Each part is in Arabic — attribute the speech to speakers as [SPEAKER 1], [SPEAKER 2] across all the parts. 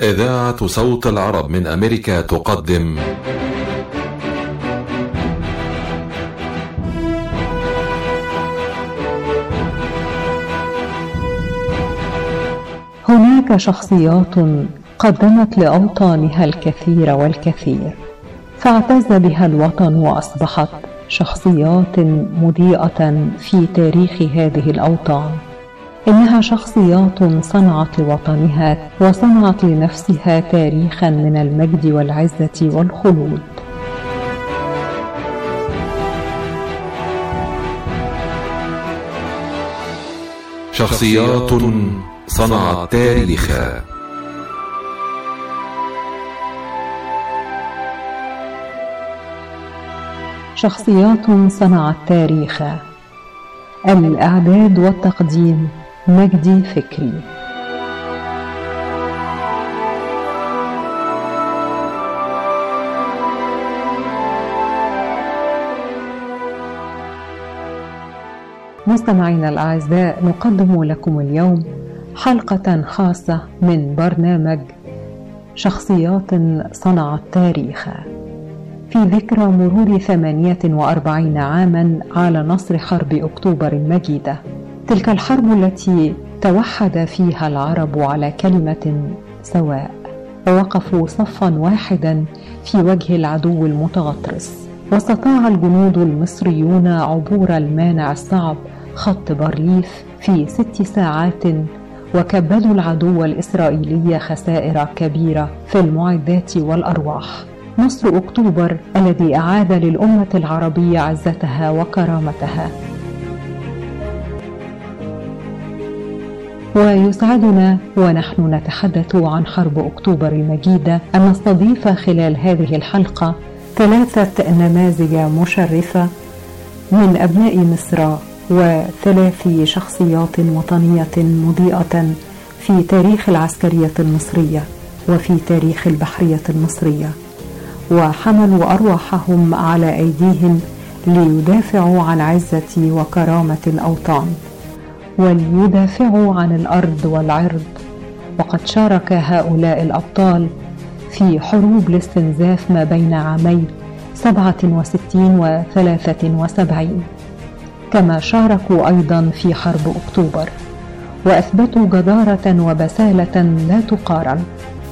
[SPEAKER 1] إذاعة صوت العرب من أمريكا تقدم.
[SPEAKER 2] هناك شخصيات قدمت لأوطانها الكثير والكثير فاعتز بها الوطن وأصبحت شخصيات مضيئة في تاريخ هذه الأوطان. إنها شخصيات صنعت لوطنها وصنعت لنفسها تاريخا من المجد والعزة والخلود.
[SPEAKER 1] شخصيات صنعت تاريخا.
[SPEAKER 2] شخصيات صنعت تاريخا. الإعداد والتقديم. مجدي فكري. مستمعينا الأعزاء نقدم لكم اليوم حلقة خاصة من برنامج شخصيات صنعت تاريخا في ذكرى مرور ثمانية وأربعين عاما على نصر حرب أكتوبر المجيدة. تلك الحرب التي توحد فيها العرب على كلمة سواء ووقفوا صفا واحدا في وجه العدو المتغطرس. واستطاع الجنود المصريون عبور المانع الصعب خط بارليف في ست ساعات وكبدوا العدو الإسرائيلي خسائر كبيرة في المعدات والأرواح. نصر أكتوبر الذي أعاد للأمة العربية عزتها وكرامتها. ويسعدنا ونحن نتحدث عن حرب أكتوبر المجيدة. ان نستضيف خلال هذه الحلقة ثلاثة نماذج مشرفة من أبناء مصر وثلاث شخصيات وطنية مضيئة في تاريخ العسكرية المصرية وفي تاريخ البحرية المصرية وحملوا أرواحهم على أيديهم ليدافعوا عن عزة وكرامة الأوطان. وليدافعوا عن الأرض والعرض. وقد شارك هؤلاء الأبطال في حروب الاستنزاف ما بين عامي 67 و 73 كما شاركوا أيضا في حرب أكتوبر. وأثبتوا جدارة وبسالة لا تقارن.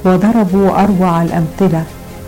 [SPEAKER 2] وضربوا أروع الأمثلة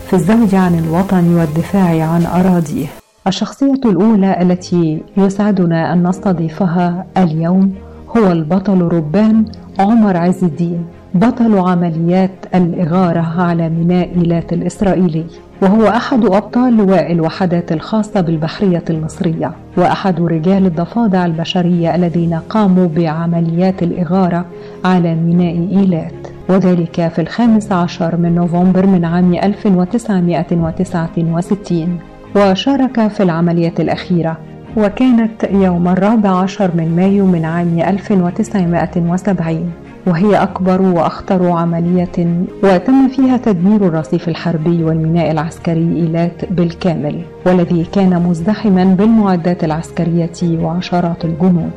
[SPEAKER 2] في الزوج عن الوطن والدفاع عن أراضيه. الشخصية الأولى التي يسعدنا أن نستضيفها اليوم هو البطل ربان عمر عز الدين بطل عمليات الإغارة على ميناء إيلات الإسرائيلي وهو أحد أبطال لواء الوحدات الخاصة بالبحرية المصرية وأحد رجال الضفادع البشرية الذين قاموا بعمليات الإغارة على ميناء إيلات وذلك في الخامس عشر من نوفمبر من عام 1969 وشارك في العملية الأخيرة وكانت يوم الرابع عشر من مايو من عام 1970 وهي أكبر وأخطر عملية وتم فيها تدمير الرصيف الحربي والميناء العسكري إيلات بالكامل والذي كان مزدحما بالمعدات العسكرية وعشرات الجنود.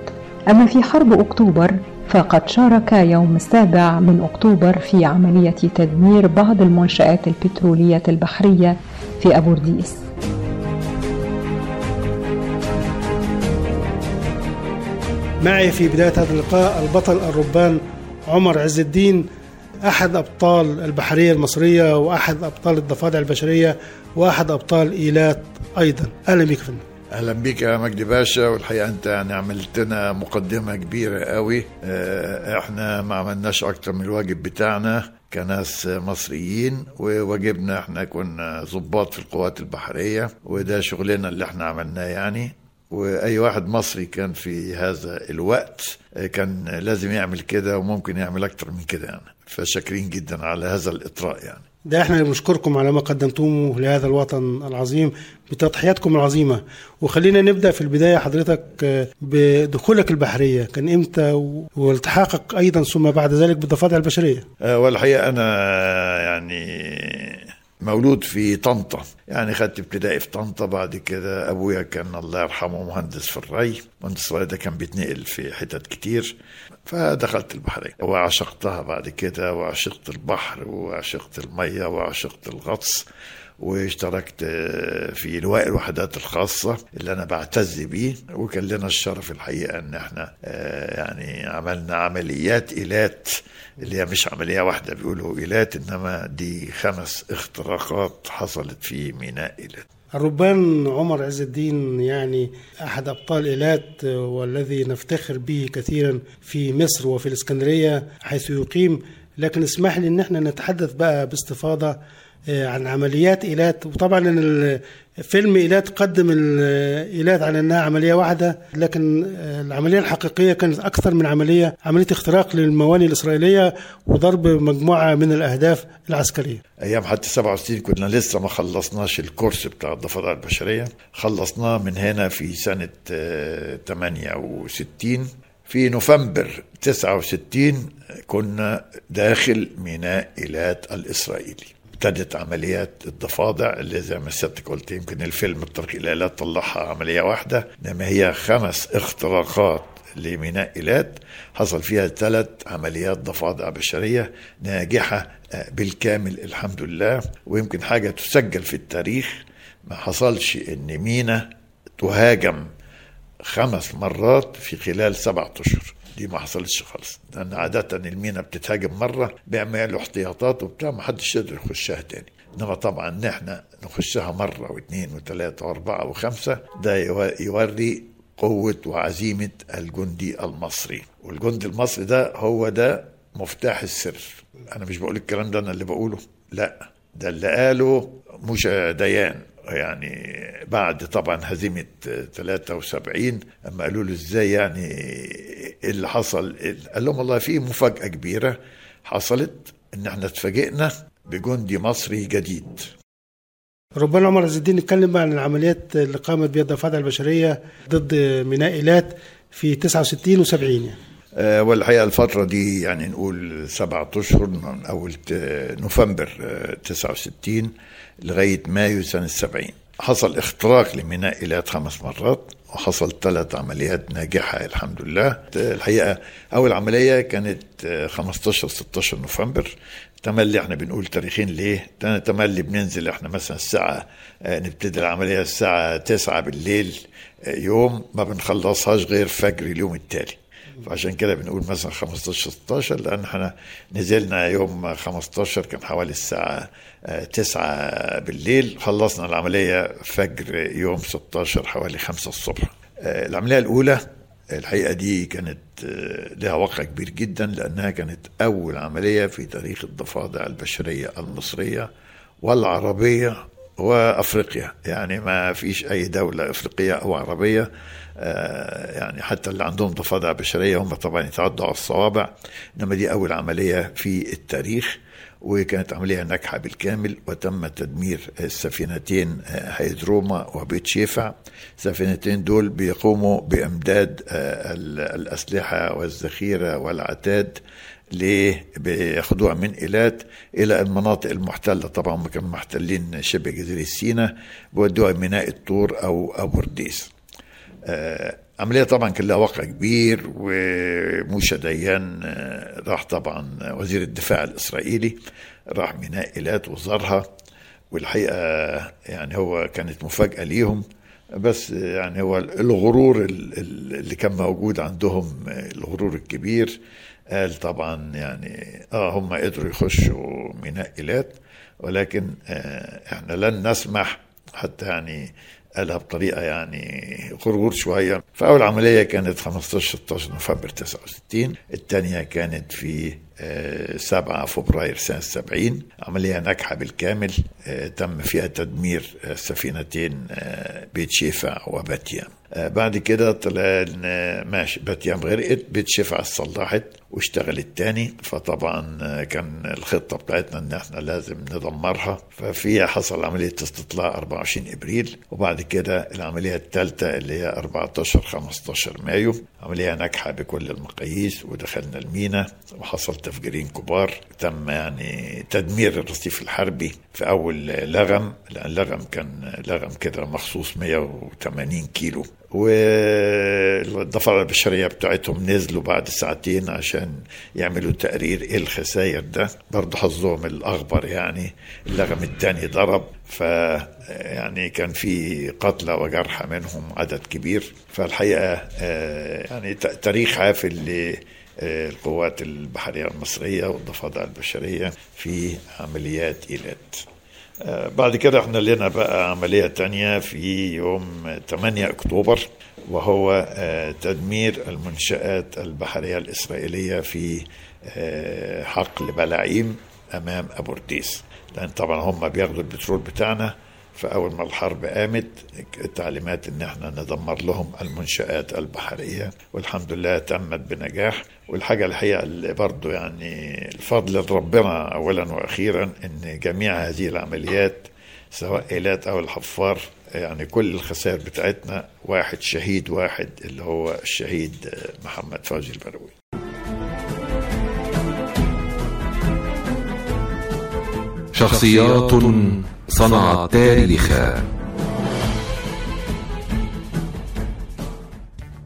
[SPEAKER 2] أما في حرب أكتوبر فقد شارك يوم السابع من أكتوبر في عملية تدمير بعض المنشآت البترولية البحرية في أبورديس.
[SPEAKER 3] معي في بداية هذا اللقاء البطل الربان عمر عز الدين أحد أبطال البحرية المصرية وأحد أبطال الضفادع البشرية وأحد أبطال إيلات أيضا. أهلا بك فندم.
[SPEAKER 4] أهلا بك يا مجدي باشا والحقيقة أنت يعني عملت لنا مقدمة كبيرة قوي. آه، إحنا ما عملناش أكتر من الواجب بتاعنا كناس مصريين وواجبنا إحنا كنا ضباط في القوات البحرية وده شغلنا اللي إحنا عملناه يعني. وأي واحد مصري كان في هذا الوقت كان لازم يعمل كده وممكن يعمل أكتر من كده يعني. فشاكرين جدا على هذا الإطراء يعني.
[SPEAKER 3] ده إحنا بنشكركم على ما قدمتموه لهذا الوطن العظيم بتضحياتكم العظيمة. وخلينا نبدأ في البداية حضرتك آه، بدخولك البحرية. كان إمتى والتحاقك أيضا ثم بعد ذلك بالضفادع البشرية؟
[SPEAKER 4] أه، والحقيقة أنا يعني مولود في طنطا. يعني خدت ابتدائي في طنطا بعد كده أبويا كان الله يرحمه مهندس في الري. مهندس الري ده كان بيتنقل في حتت كتير. فدخلت البحرية وعشقتها بعد كده وعشقت البحر وعشقت المية وعشقت الغطس. واشتركت في لواء الوحدات الخاصة اللي أنا بعتز بيه وكان لنا الشرف الحقيقة أن إحنا يعني عملنا عمليات إيلات اللي هي مش عملية واحدة بيقولوا إيلات إنما دي خمس اختراقات حصلت في ميناء إيلات.
[SPEAKER 3] الربان عمر عز الدين يعني أحد أبطال إيلات والذي نفتخر به كثيرا في مصر وفي الإسكندرية حيث يقيم. لكن اسمح لي أن إحنا نتحدث بقى باستفاضة عن عمليات إيلات. وطبعا فيلم إيلات قدم الإيلات على أنها عملية واحدة لكن العملية الحقيقية كانت أكثر من عملية عملية اختراق للمواني الإسرائيلية وضرب مجموعة من الأهداف العسكرية.
[SPEAKER 4] أيام حتى 67 كنا لسه ما خلصناش الكورس بتاع الضفادع البشرية. خلصناه من هنا في سنة 68 في نوفمبر 69 كنا داخل ميناء إيلات الإسرائيلي. ابتدت عمليات الضفادع اللي زي ما سيادتك قلت يمكن الفيلم الطريق الآلات طلعها عملية واحدة إنما هي خمس اختراقات لميناء إيلات. حصل فيها ثلاث عمليات ضفادع بشرية ناجحة بالكامل الحمد لله. ويمكن حاجة تسجل في التاريخ ما حصلش إن مينا تهاجم خمس مرات في خلال سبعة أشهر. دي ما حصلتش خالص. لأن عادة المينا بتتهاجم مرة بيعملوا احتياطات وبتاع ما حدش يقدر يخشها تاني. إنما طبعا ان إحنا نخشها مرة واثنين وثلاثة وأربعة وخمسة ده يوري قوة وعزيمة الجندي المصري. والجندي المصري ده هو ده مفتاح السر. أنا مش بقول الكلام ده أنا اللي بقوله. لا ده اللي قاله موشا ديان. يعني بعد طبعا هزيمة 73 أما قالوا له إزاي يعني اللي حصل قال لهم والله في مفاجأة كبيرة حصلت إن إحنا اتفاجئنا بجندي مصري جديد.
[SPEAKER 3] ربنا عمر عز الدين اتكلم عن العمليات اللي قامت بها الضفادع البشرية ضد ميناء إيلات في 69 و70 يعني.
[SPEAKER 4] أه والحقيقة الفترة دي يعني نقول سبعة أشهر من أول نوفمبر 69 لغاية مايو سنة 70 حصل اختراق لميناء إيلات خمس مرات. وحصل ثلاث عمليات ناجحة الحمد لله. الحقيقة أول عملية كانت 15 16 نوفمبر. تملي إحنا بنقول تاريخين ليه؟ تملي بننزل إحنا مثلا الساعة نبتدي العملية الساعة 9 بالليل يوم ما بنخلصهاش غير فجر اليوم التالي. فعشان كده بنقول مثلا 15 16 لأن إحنا نزلنا يوم 15 كان حوالي الساعة 9 بالليل. خلصنا العملية فجر يوم 16 حوالي 5 الصبح. العملية الأولى الحقيقة دي كانت لها وقع كبير جدا لأنها كانت أول عملية في تاريخ الضفادع البشرية المصرية والعربية وأفريقيا. يعني ما فيش أي دولة أفريقية أو عربية يعني حتى اللي عندهم ضفادع بشرية هم طبعا يتعدوا على الصوابع إنما دي أول عملية في التاريخ وكانت عملية ناجحة بالكامل وتم تدمير السفينتين هيدروما وبيت شيفع السفينتين دول بيقوموا بإمداد الأسلحة والذخيرة والعتاد ليه بياخدوها من إيلات إلى المناطق المحتلة. طبعا هم كانوا محتلين شبه جزيرة سيناء بيودوها ميناء الطور أو أبو رديس. آه عملية طبعا كان لها وقع كبير وموشا ديان آه راح طبعا وزير الدفاع الإسرائيلي راح ميناء إيلات وزارها والحقيقة يعني هو كانت مفاجأة ليهم. بس يعني هو الغرور اللي كان موجود عندهم الغرور الكبير قال طبعا يعني آه هم قدروا يخشوا ميناء إيلات ولكن آه إحنا لن نسمح حتى يعني قالها بطريقة يعني غرور شوية. فأول عملية كانت 15 16 نوفمبر 69 الثانية كانت في 7 فبراير سنة 70 عملية ناجحة بالكامل تم فيها تدمير السفينتين بيت شيفع وباتيام بعد كده طلع ماشي باتيام غرقت بيت شيفع اتصلحت واشتغلت تاني. فطبعا كان الخطة بتاعتنا إن إحنا لازم ندمرها. ففيها حصل عملية استطلاع 24 إبريل. وبعد كده العملية الثالثة اللي هي 14 15 مايو عملية ناجحة بكل المقاييس ودخلنا المينا. وحصل تفجيرين كبار. تم يعني تدمير الرصيف الحربي في أول لغم لأن لغم كان لغم كده مخصوص 180 كيلو. والضفادع البشرية بتاعتهم نزلوا بعد ساعتين عشان يعملوا تقرير إيه الخسائر ده. برضه حظهم الأخبر يعني اللغم الثاني ضرب ف يعني كان في قتلى وجرحى منهم عدد كبير. فالحقيقة يعني تاريخ حافل للقوات البحرية المصرية والضفادع البشرية في عمليات إيلات. بعد كده إحنا لنا بقى عملية تانية في يوم 8 أكتوبر وهو تدمير المنشآت البحرية الإسرائيلية في حقل بلاعيم أمام أبورديس. لأن طبعا هم بياخدوا البترول بتاعنا فأول ما الحرب قامت التعليمات إن إحنا ندمر لهم المنشآت البحرية والحمد لله تمت بنجاح. والحاجة الحقيقة اللي برضو يعني الفضل لربنا أولا وأخيرا إن جميع هذه العمليات سواء إيلات أو الحفار يعني كل الخسائر بتاعتنا واحد شهيد واحد اللي هو الشهيد محمد فوزي البروي.
[SPEAKER 1] شخصيات صنعت تاريخا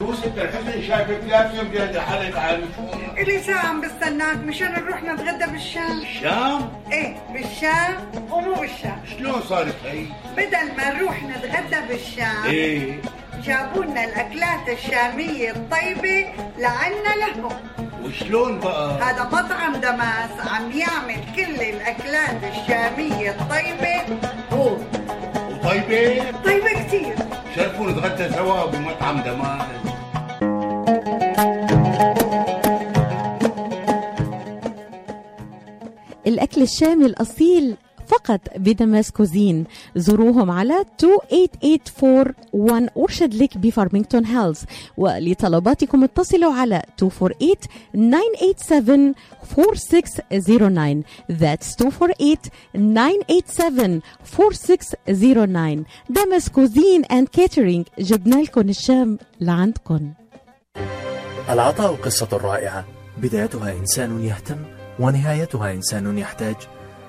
[SPEAKER 5] يوسف الحسن شايفك لابسه بيد حالك عارف
[SPEAKER 6] إلي ساعة عم بستناك. مشان نروح نتغدى بالشام.
[SPEAKER 5] الشام؟
[SPEAKER 6] إيه بالشام. ومو بالشام.
[SPEAKER 5] شلون صارت هي؟
[SPEAKER 6] بدل ما نروح نتغدى بالشام
[SPEAKER 5] إيه.
[SPEAKER 6] جابوا لنا الأكلات الشامية الطيبة لعنا لهم.
[SPEAKER 5] وشلون بقى؟
[SPEAKER 6] هذا مطعم دماس عم يعمل كل الأكلات الشامية الطيبة. هو
[SPEAKER 5] وطيبة؟
[SPEAKER 6] طيبة كتير
[SPEAKER 5] شرفوا نتغدى سوا بمطعم دماس
[SPEAKER 7] الأكل الشامي الأصيل فقط ب Damas Cuisine زوروهم على 28841 Orchard Lake بفارمينغتون هيلز ولطلباتكم اتصلوا على 248 987 4609 That's 248 4609 Damas Cuisine and Catering جبنا لكم الشام لعندكم
[SPEAKER 8] العطاء قصة رائعة. بدايتها إنسان يهتم ونهايتها إنسان يحتاج.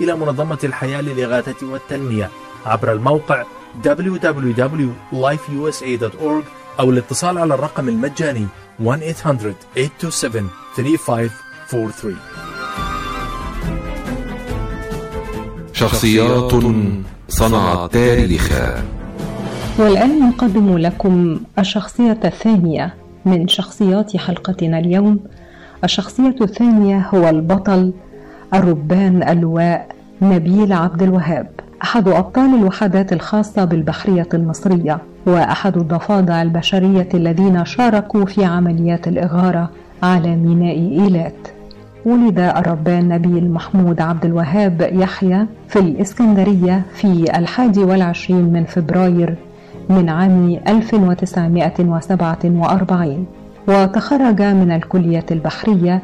[SPEAKER 8] إلى منظمة الحياة للإغاثة والتنمية عبر الموقع www.lifeusa.org أو الاتصال على الرقم المجاني 1-800-827-3543
[SPEAKER 1] شخصيات صنعت تاريخا
[SPEAKER 2] والآن نقدم لكم الشخصية الثانية من شخصيات حلقتنا اليوم. الشخصية الثانية هو البطل الربان اللواء نبيل عبد الوهاب أحد أبطال الوحدات الخاصة بالبحرية المصرية وأحد الضفادع البشرية الذين شاركوا في عمليات الإغارة على ميناء إيلات. ولد الربان نبيل محمود عبد الوهاب يحيى في الإسكندرية في الحادي والعشرين من فبراير من عام 1947 وتخرج من الكلية البحرية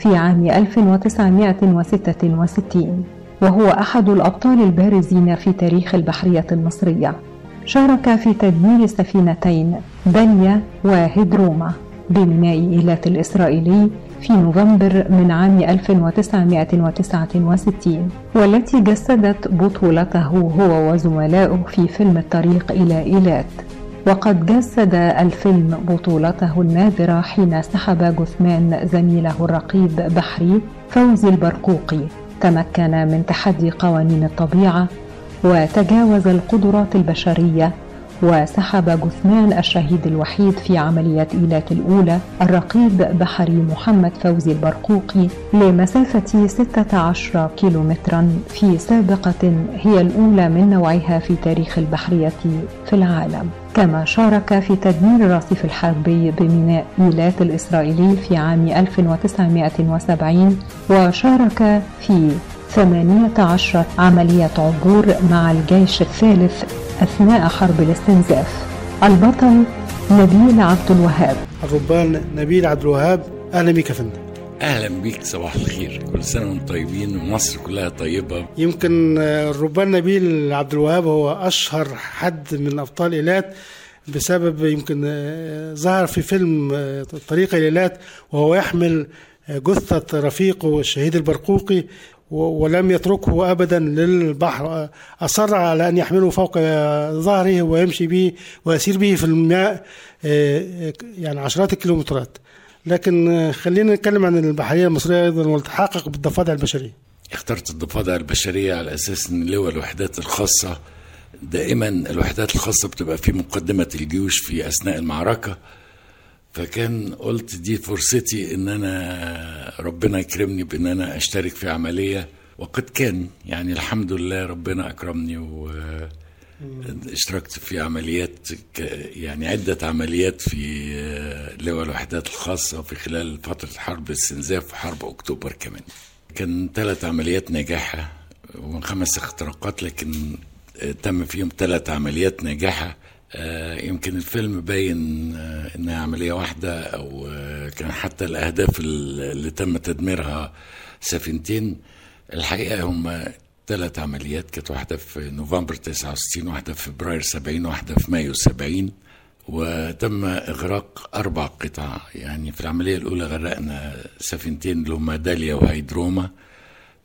[SPEAKER 2] في عام 1966 وهو أحد الأبطال البارزين في تاريخ البحرية المصرية. شارك في تدمير سفينتين داليا وهيدروما بميناء إيلات الإسرائيلي في نوفمبر من عام 1969 والتي جسدت بطولته هو وزملائه في فيلم الطريق إلى إيلات. وقد جسد الفيلم بطولته النادرة حين سحب جثمان زميله الرقيب بحري فوزي البرقوقي. تمكن من تحدي قوانين الطبيعة وتجاوز القدرات البشرية وسحب جثمان الشهيد الوحيد في عملية إيلات الأولى الرقيب بحري محمد فوزي البرقوقي لمسافة 16 كيلومترا في سابقة هي الأولى من نوعها في تاريخ البحرية في العالم. كما شارك في تدمير الرصيف الحربي بميناء إيلات الإسرائيلي في عام 1970 وشارك في 18 عملية عبور مع الجيش الثالث أثناء حرب الاستنزاف. البطل نبيل عبد الوهاب.
[SPEAKER 3] الربان نبيل عبد الوهاب أهلا بك يا فندم.
[SPEAKER 9] أهلا بيك صباح الخير. كل سنة وأنتم طيبين ومصر كلها طيبة.
[SPEAKER 3] يمكن الربان نبيل عبد الوهاب هو أشهر حد من أبطال إيلات بسبب يمكن ظهر في فيلم طريق إيلات وهو يحمل جثة رفيقه الشهيد البرقوقي ولم يتركه ابدا للبحر. أصر على أن يحمله فوق ظهره ويمشي به ويسير به في الماء يعني عشرات الكيلومترات. لكن خلينا نتكلم عن البحرية المصرية أيضا والتحقق بالضفادع البشرية.
[SPEAKER 9] اخترت الضفادع البشرية على أساس إن لواء الوحدات الخاصة. دائما الوحدات الخاصة بتبقى في مقدمة الجيوش في أثناء المعركة. فكان قلت دي فرصتي إن أنا ربنا يكرمني بإن أنا أشترك في عملية وقد كان. يعني الحمد لله ربنا أكرمني واشتركت في عمليات يعني عدة عمليات في لواء الوحدات الخاصة في خلال فترة حرب الاستنزاف وحرب أكتوبر كمان. كان ثلاث عمليات نجاحة وخمس اختراقات لكن تم فيهم ثلاث عمليات آه يمكن الفيلم باين آه إنها عملية واحدة أو آه كان حتى الأهداف اللي تم تدميرها سفينتين. الحقيقة هم ثلاث عمليات كانت واحدة في نوفمبر 69 واحدة في فبراير 70 واحدة في مايو 70 وتم إغراق أربع قطع. يعني في العملية الأولى غرقنا سفينتين اللي هم داليا وهيدروما.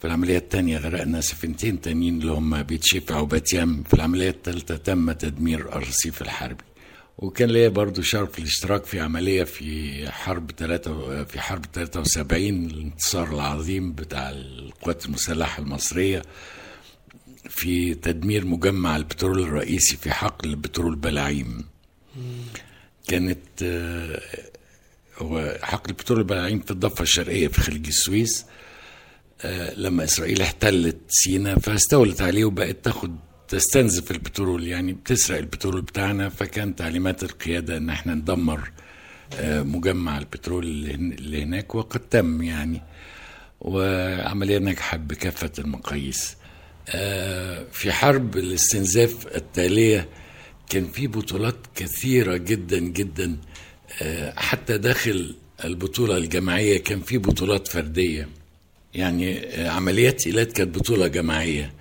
[SPEAKER 9] في العملية الثانية غرقنا سفينتين تانيين اللي هم بيتشفع وباتيام في العملية الثالثة تم تدمير الرصيف الحربي. وكان ليا برضو شرف الاشتراك في عملية في حرب ثلاثة في حرب 73 الانتصار العظيم بتاع القوات المسلحة المصرية في تدمير مجمع البترول الرئيسي في حقل بترول بلاعيم. كانت هو حقل بترول بلاعيم في الضفة الشرقية في خليج السويس. لما إسرائيل احتلت سينا فاستولت عليه وبقت تاخد تستنزف البترول يعني بتسرق البترول بتاعنا فكان تعليمات القيادة إن إحنا ندمر مجمع البترول اللي هناك وقد تم يعني. وعملية نجحت بكافة المقاييس. في حرب الاستنزاف التالية كان في بطولات كثيرة جدا جدا. حتى داخل البطولة الجماعية كان في بطولات فردية. يعني عمليات إيلات كانت بطولة جماعية.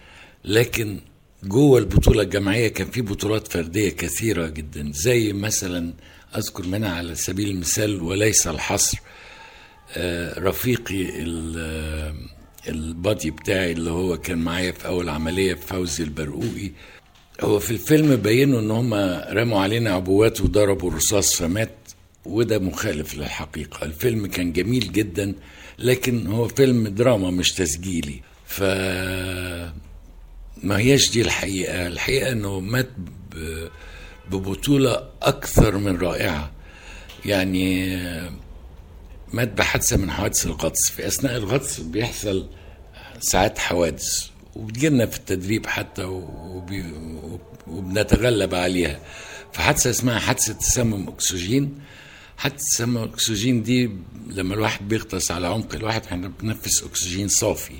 [SPEAKER 9] لكن جوه البطولة الجماعية كان في بطولات فردية كثيرة جدا. زي مثلا أذكر منها على سبيل المثال وليس الحصر. رفيقي البادي بتاعي اللي هو كان معايا في أول عملية فوزي البرقوقي. هو في الفيلم بينوا إن هم رموا علينا عبوات وضربوا الرصاص فمات. وده مخالف للحقيقة. الفيلم كان جميل جدا. لكن هو فيلم دراما مش تسجيلي. ف ما هياش دي الحقيقة. الحقيقة إنه مات ببطولة أكثر من رائعة. يعني مات بحادثة من حوادث الغطس. في أثناء الغطس بيحصل ساعات حوادث. وبتجيلنا في التدريب حتى وبي... وبنتغلب عليها. في حادثة اسمها حادثة تسمم أكسجين. حادثة الأكسجين دي لما الواحد بيغطس على عمق الواحد إحنا بننفس أكسجين صافي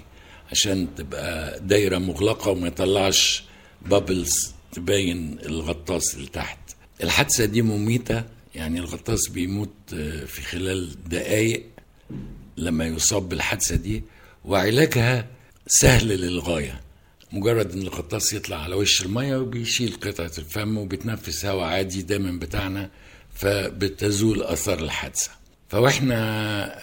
[SPEAKER 9] عشان تبقى دايرة مغلقة وما يطلعش بابلز تبين الغطاس اللي تحت. الحادثة دي مميتة يعني الغطاس بيموت آه، في خلال دقايق لما يصاب بالحادثة دي وعلاجها سهل للغاية. مجرد إن الغطاس يطلع على وش المية وبيشيل قطعة الفم وبيتنفس هواء عادي دايما بتاعنا. فبتزول آثار الحادثة. فوإحنا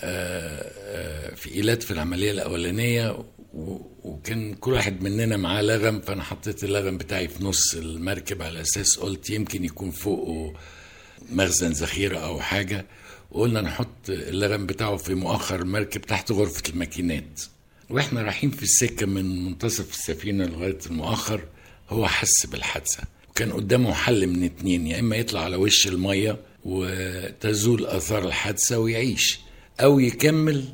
[SPEAKER 9] آه، آه، في إيلات في العملية الأولانية و- وكان كل واحد مننا معاه لغم فأنا حطيت اللغم بتاعي في نص المركب على أساس قلت يمكن يكون فوقه مخزن ذخيرة أو حاجة وقلنا نحط اللغم بتاعه في مؤخر المركب تحت غرفة الماكينات. وإحنا رايحين في السكة من منتصف السفينة لغاية المؤخر هو حس بالحادثة. وكان قدامه حل من اتنين يا إما يطلع على وش المية وتزول آثار الحادثة ويعيش أو يكمل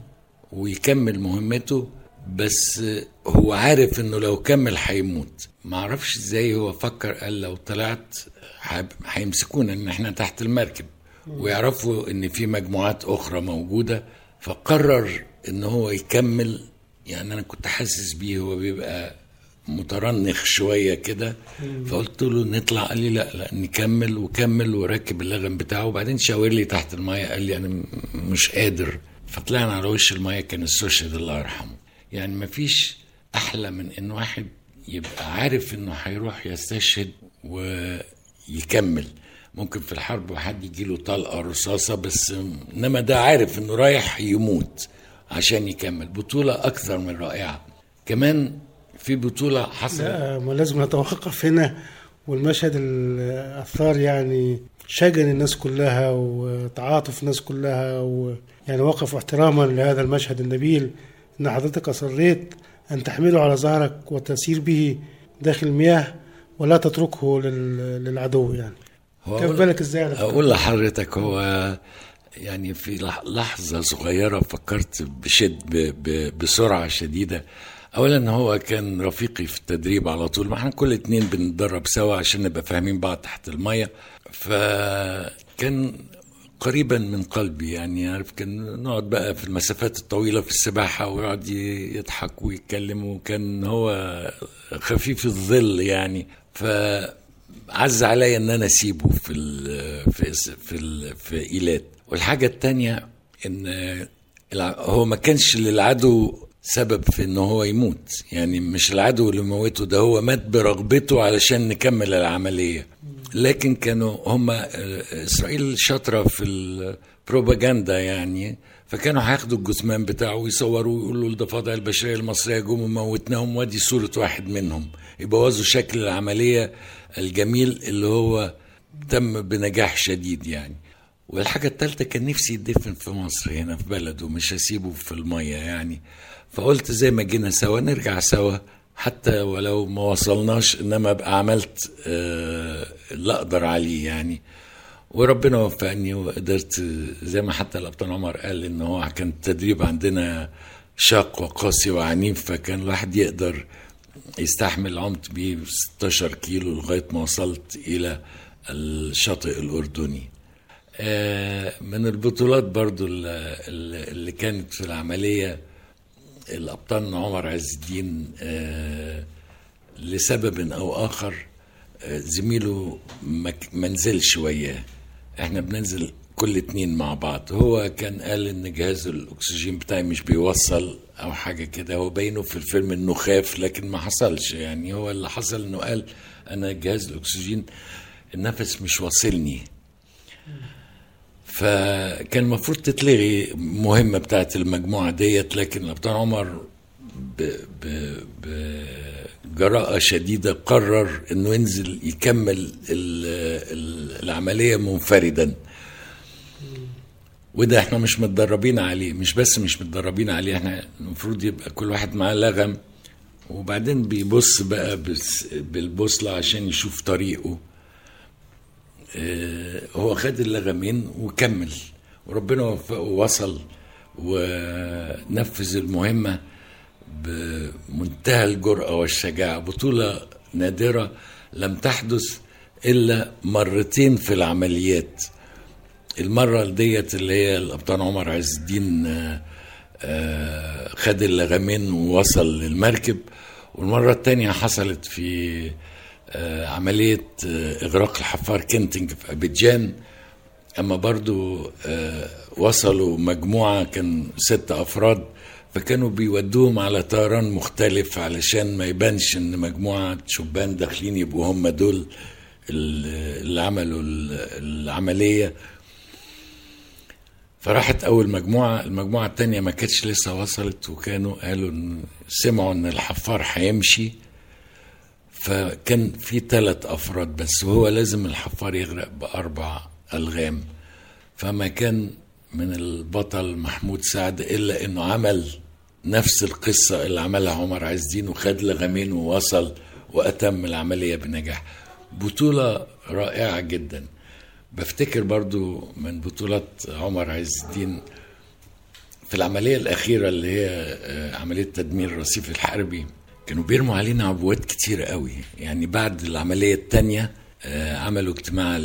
[SPEAKER 9] ويكمل مهمته بس هو عارف إنه لو كمل هيموت. معرفش إزاي هو فكر قال لو طلعت هيمسكونا إن إحنا تحت المركب. ويعرفوا إن في مجموعات أخرى موجودة فقرر إن هو يكمل يعني أنا كنت حاسس بيه هو بيبقى مترنخ شوية كده فقلت له نطلع. قال لي لا لا نكمل وكمل وركب اللغم بتاعه. وبعدين شاور لي تحت المايه قال لي أنا مش قادر. فطلعنا على وش المايه كان السوشيال الله يرحمه. يعني مفيش أحلى من إن واحد يبقى عارف إنه هيروح يستشهد ويكمل. ممكن في الحرب حد يجيله طلقة رصاصة بس إنما ده عارف إنه رايح يموت عشان يكمل. بطولة أكثر من رائعة. كمان في بطولة حصلت؟
[SPEAKER 3] لا ما لازم نتوقف هنا والمشهد اللي اثار يعني شجن الناس كلها وتعاطف الناس كلها ويعني وقفوا احتراما لهذا المشهد النبيل. إن حضرتك أصريت أن تحمله على ظهرك وتسير به داخل المياه ولا تتركه لل- للعدو يعني. كيف بالك إزاي؟
[SPEAKER 9] أقول لحضرتك هو يعني في لح- لحظة صغيرة فكرت بشد بسرعة شديدة. اولا هو كان رفيقي في التدريب على طول. ما إحنا كل اتنين بنتدرب سوا عشان نبقى فاهمين بعض تحت المية. فكان قريبا من قلبي يعني عارف كان نقعد بقى في المسافات الطويلة في السباحة ويقعد يضحك ويتكلم وكان هو خفيف الظل يعني. ف عز عليا إن أنا أسيبه في ال في في ال في إيلات. والحاجة التانية إن هو ما كانش للعدو سبب في إن هو يموت. يعني مش العدو اللي موته ده هو مات برغبته علشان نكمل العملية. لكن كانوا هم إسرائيل شاطرة في البروباجندا يعني فكانوا هياخدوا الجثمان بتاعه ويصوروا ويقولوا الضفادع البشرية المصرية جم وموتناهم وادي صورة واحد منهم. يبوظوا شكل العملية الجميل اللي هو تم بنجاح شديد يعني. والحاجة التالتة كان نفسي يدفن في مصر هنا في بلده مش هسيبه في المية يعني. فقلت زي ما جينا سوا نرجع سوا. حتى ولو ما وصلناش إنما ابقى عملت آه، اللي أقدر عليه يعني. وربنا وفقني وقدرت زي ما حتى الابطال عمر قال إن هو كان التدريب عندنا شاق وقاسي وعنيف فكان الواحد يقدر يستحمل عمت بيه 16 كيلو لغاية ما وصلت إلى الشاطئ الأردني. آه، من البطولات برضو اللي كانت في العملية الابطال عمر عز الدين آه، لسبب أو آخر آه، زميله ما نزلش وياه إحنا بننزل كل اتنين مع بعض. هو كان قال إن جهاز الأكسجين بتاعي مش بيوصل أو حاجة كده. هو باينه في الفيلم إنه خاف لكن ما حصلش. يعني هو اللي حصل إنه قال أنا جهاز الأكسجين النفس مش واصلني. فكان المفروض تتلغي مهمة بتاعت المجموعة ديت لكن الأبطال عمر. بجراءة شديدة قرر إنه ينزل يكمل ال... ال... العملية منفردا وده إحنا مش متدربين عليه مش بس مش متدربين عليه إحنا المفروض يبقى كل واحد معاه لغم وبعدين بيبص بقى بالبوصلة عشان يشوف طريقه هو خد اللغمين وكمل. وربنا وفقه ووصل ونفذ المهمة بمنتهى الجرأة والشجاعة. بطولة نادرة لم تحدث إلا مرتين في العمليات. المرة ديت اللي هي الأبطال عمر عز الدين آه، آه، خد اللغمين ووصل للمركب. والمرة التانية حصلت في آه، عملية آه، إغراق الحفار كينتنج في أبيجان. أما برضو آه، وصلوا مجموعة كان ست أفراد فكانوا بيودوهم على طيران مختلف علشان ما يبانش إن مجموعة شبان داخلين يبقوا هم دول ال- اللي عملوا ال- العملية. فراحت أول مجموعة المجموعة التانية ما كانتش لسه وصلت وكانوا قالوا إن سمعوا إن الحفار هيمشي. فكان في ثلاث أفراد بس وهو لازم الحفار يغرق بأربع ألغام. فما كان من البطل محمود سعد إلا إنه عمل نفس القصة اللي عملها عمر عز الدين وخد لغمين ووصل وأتم العملية بنجاح. بطولة رائعة جدا. بفتكر برضو من بطولات عمر عز الدين في العملية الأخيرة اللي هي آه، عملية تدمير الرصيف الحربي. كانوا بيرموا علينا عبوات كتير قوي. يعني بعد العملية التانية آه، عملوا اجتماع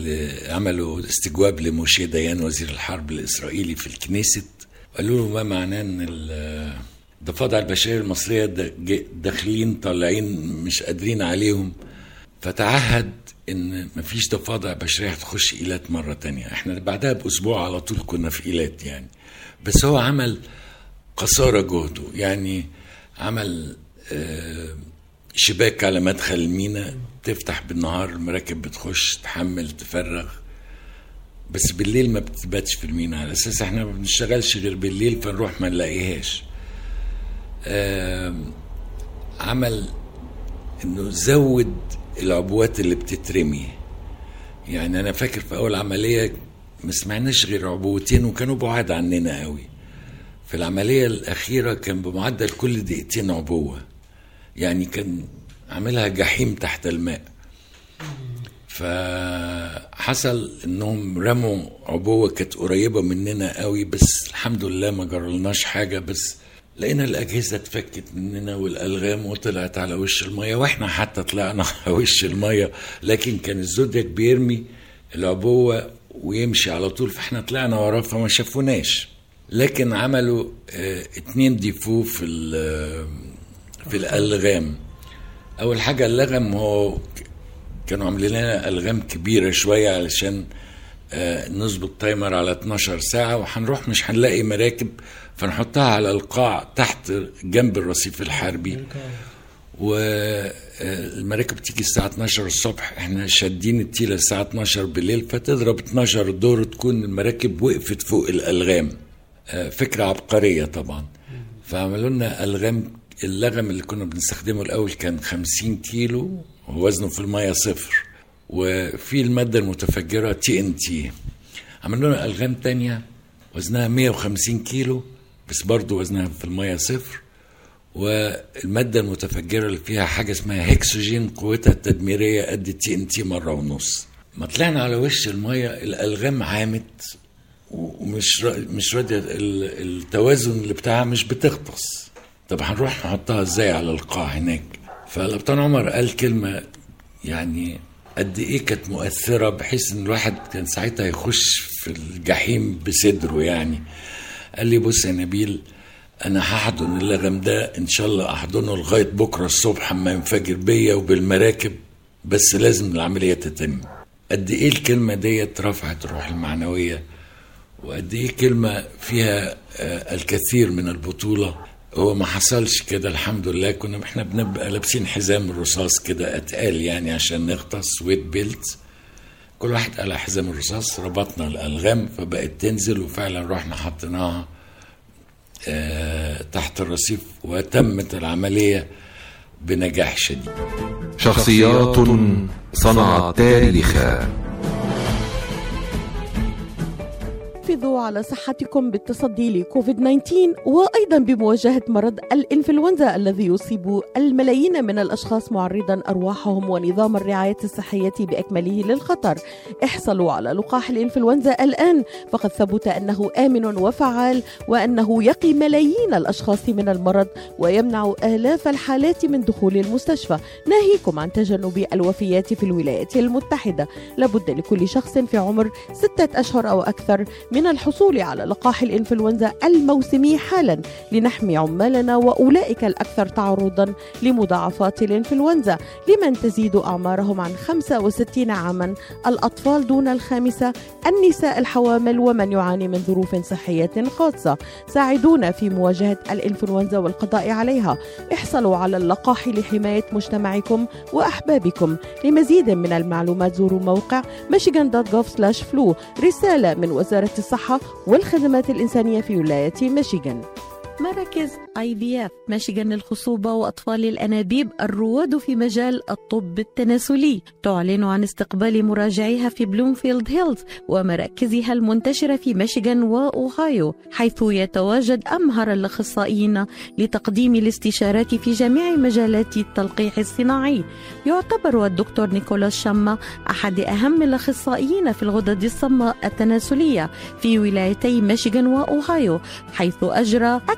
[SPEAKER 9] عملوا استجواب لموشي ديان وزير الحرب الإسرائيلي في الكنيست. قالوا له ما معناه إن ال- الضفادع دا- جا- داخلين طالعين مش قادرين عليهم. فتعهد إن مفيش ضفادع بشرية هتخش إيلات مرة تانية. إحنا بعدها بأسبوع على طول كنا في إيلات يعني. بس هو عمل قصارى جهده. يعني عمل آه، شباك على مدخل المينا تفتح بالنهار المراكب بتخش تحمل تفرغ. بس بالليل ما بتباتش في المينا. على أساس إحنا ما بنشتغلش غير بالليل فنروح ما نلاقيهاش. عمل إنه زود العبوات اللي بتترمي. يعني أنا فاكر في أول عملية ما سمعناش غير عبوتين وكانوا بعاد عننا قوي. في العملية الأخيرة كان بمعدل كل دقيقتين عبوة. يعني كان عاملها جحيم تحت الماء. فحصل إنهم رموا عبوة كانت قريبة مننا قوي بس الحمد لله ما جرالناش حاجة بس لقينا الأجهزة اتفكت مننا والألغام وطلعت على وش المية وإحنا حتى طلعنا على وش المية لكن كان ال Zodiac بيرمي العبوة ويمشي على طول فإحنا طلعنا وراه فما شافوناش. لكن عملوا آه اتنين défaut في ال- في الألغام. أول حاجة اللغم هو كانوا عاملين لنا ألغام كبيرة شوية علشان آه، نظبط timer على 12 ساعة وهنروح مش هنلاقي مراكب فنحطها على القاع تحت جنب الرصيف الحربي. والمراكب تيجي الساعة 12 الصبح إحنا شادين التيلة الساعة 12 بالليل فتضرب 12 دور تكون المراكب وقفت فوق الألغام. آه، فكرة عبقرية طبعا. فعملوا لنا ألغام اللغم اللي كنا بنستخدمه الأول كان 50 كيلو ووزنه في المية صفر. وفي المادة المتفجرة تي ان تي عملوا لنا ألغام تانية وزنها 150 كيلو بس برضه وزنها في المية صفر. والمادة المتفجرة اللي فيها حاجة اسمها هيكسوجين قوتها التدميرية قد التي ان تي مرة ونص. ما طلعنا على وش المية الألغام عامت ومش مش راضية ال- التوازن اللي بتاعها مش بتغطس طب هنروح نحطها إزاي على القاع هناك؟ فالابطال عمر قال كلمة يعني قد إيه كانت مؤثرة بحيث إن الواحد كان ساعتها يخش في الجحيم بصدره يعني. قال لي بص يا نبيل أنا هحضن اللغم ده إن شاء الله أحضنه لغاية بكرة الصبح أما ينفجر بيا وبالمراكب بس لازم العملية تتم. قد إيه الكلمة ديت رفعت الروح المعنوية؟ وقد إيه كلمة فيها آه، الكثير من البطولة؟ هو ما حصلش كده الحمد لله. كنا إحنا بنبقى لابسين حزام الرصاص كده أتقال يعني عشان نغطس ويت بيلت كل واحد قلع حزام الرصاص ربطنا الألغام فبقت تنزل وفعلا رحنا حطيناها آه، تحت الرصيف وتمت العملية بنجاح شديد.
[SPEAKER 1] شخصيات صنعت تاريخا
[SPEAKER 7] حافظوا على صحتكم بالتصدي لكوفيد 19 وأيضا بمواجهة مرض الإنفلونزا الذي يصيب الملايين من الأشخاص معرضا أرواحهم ونظام الرعاية الصحية بأكمله للخطر. احصلوا على لقاح الإنفلونزا الآن. فقد ثبت أنه آمن وفعال وأنه يقي ملايين الأشخاص من المرض ويمنع آلاف الحالات من دخول المستشفى. ناهيكم عن تجنب الوفيات في الولايات المتحدة. لابد لكل شخص في عمر ستة أشهر أو أكثر من الحصول على لقاح الإنفلونزا الموسمي حالا لنحمي عمالنا وأولئك الأكثر تعرضا لمضاعفات الإنفلونزا لمن تزيد أعمارهم عن 65 عاما. الأطفال دون الخامسة النساء الحوامل ومن يعاني من ظروف صحية خاصة. ساعدونا في مواجهة الإنفلونزا والقضاء عليها. احصلوا على اللقاح لحماية مجتمعكم وأحبابكم. لمزيد من المعلومات زوروا موقع michigan.gov/flu رسالة من وزارة الصحة والخدمات الإنسانية في ولاية ميشيغان. مراكز IVF ميشيغان للخصوبه وأطفال الأنابيب الرواد في مجال الطب التناسلي. تعلن عن استقبال مراجعيها في بلومفيلد هيلز ومراكزها المنتشرة في ميشيغان وأوهايو حيث يتواجد أمهر الأخصائيين لتقديم الاستشارات في جميع مجالات التلقيح الصناعي. يعتبر الدكتور نيكولاس شما أحد أهم الأخصائيين في الغدد الصماء التناسلية في ولايتي ميشيغان وأوهايو حيث أجرى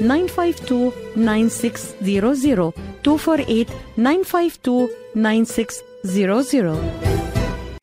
[SPEAKER 7] 952 9600 248 952 9600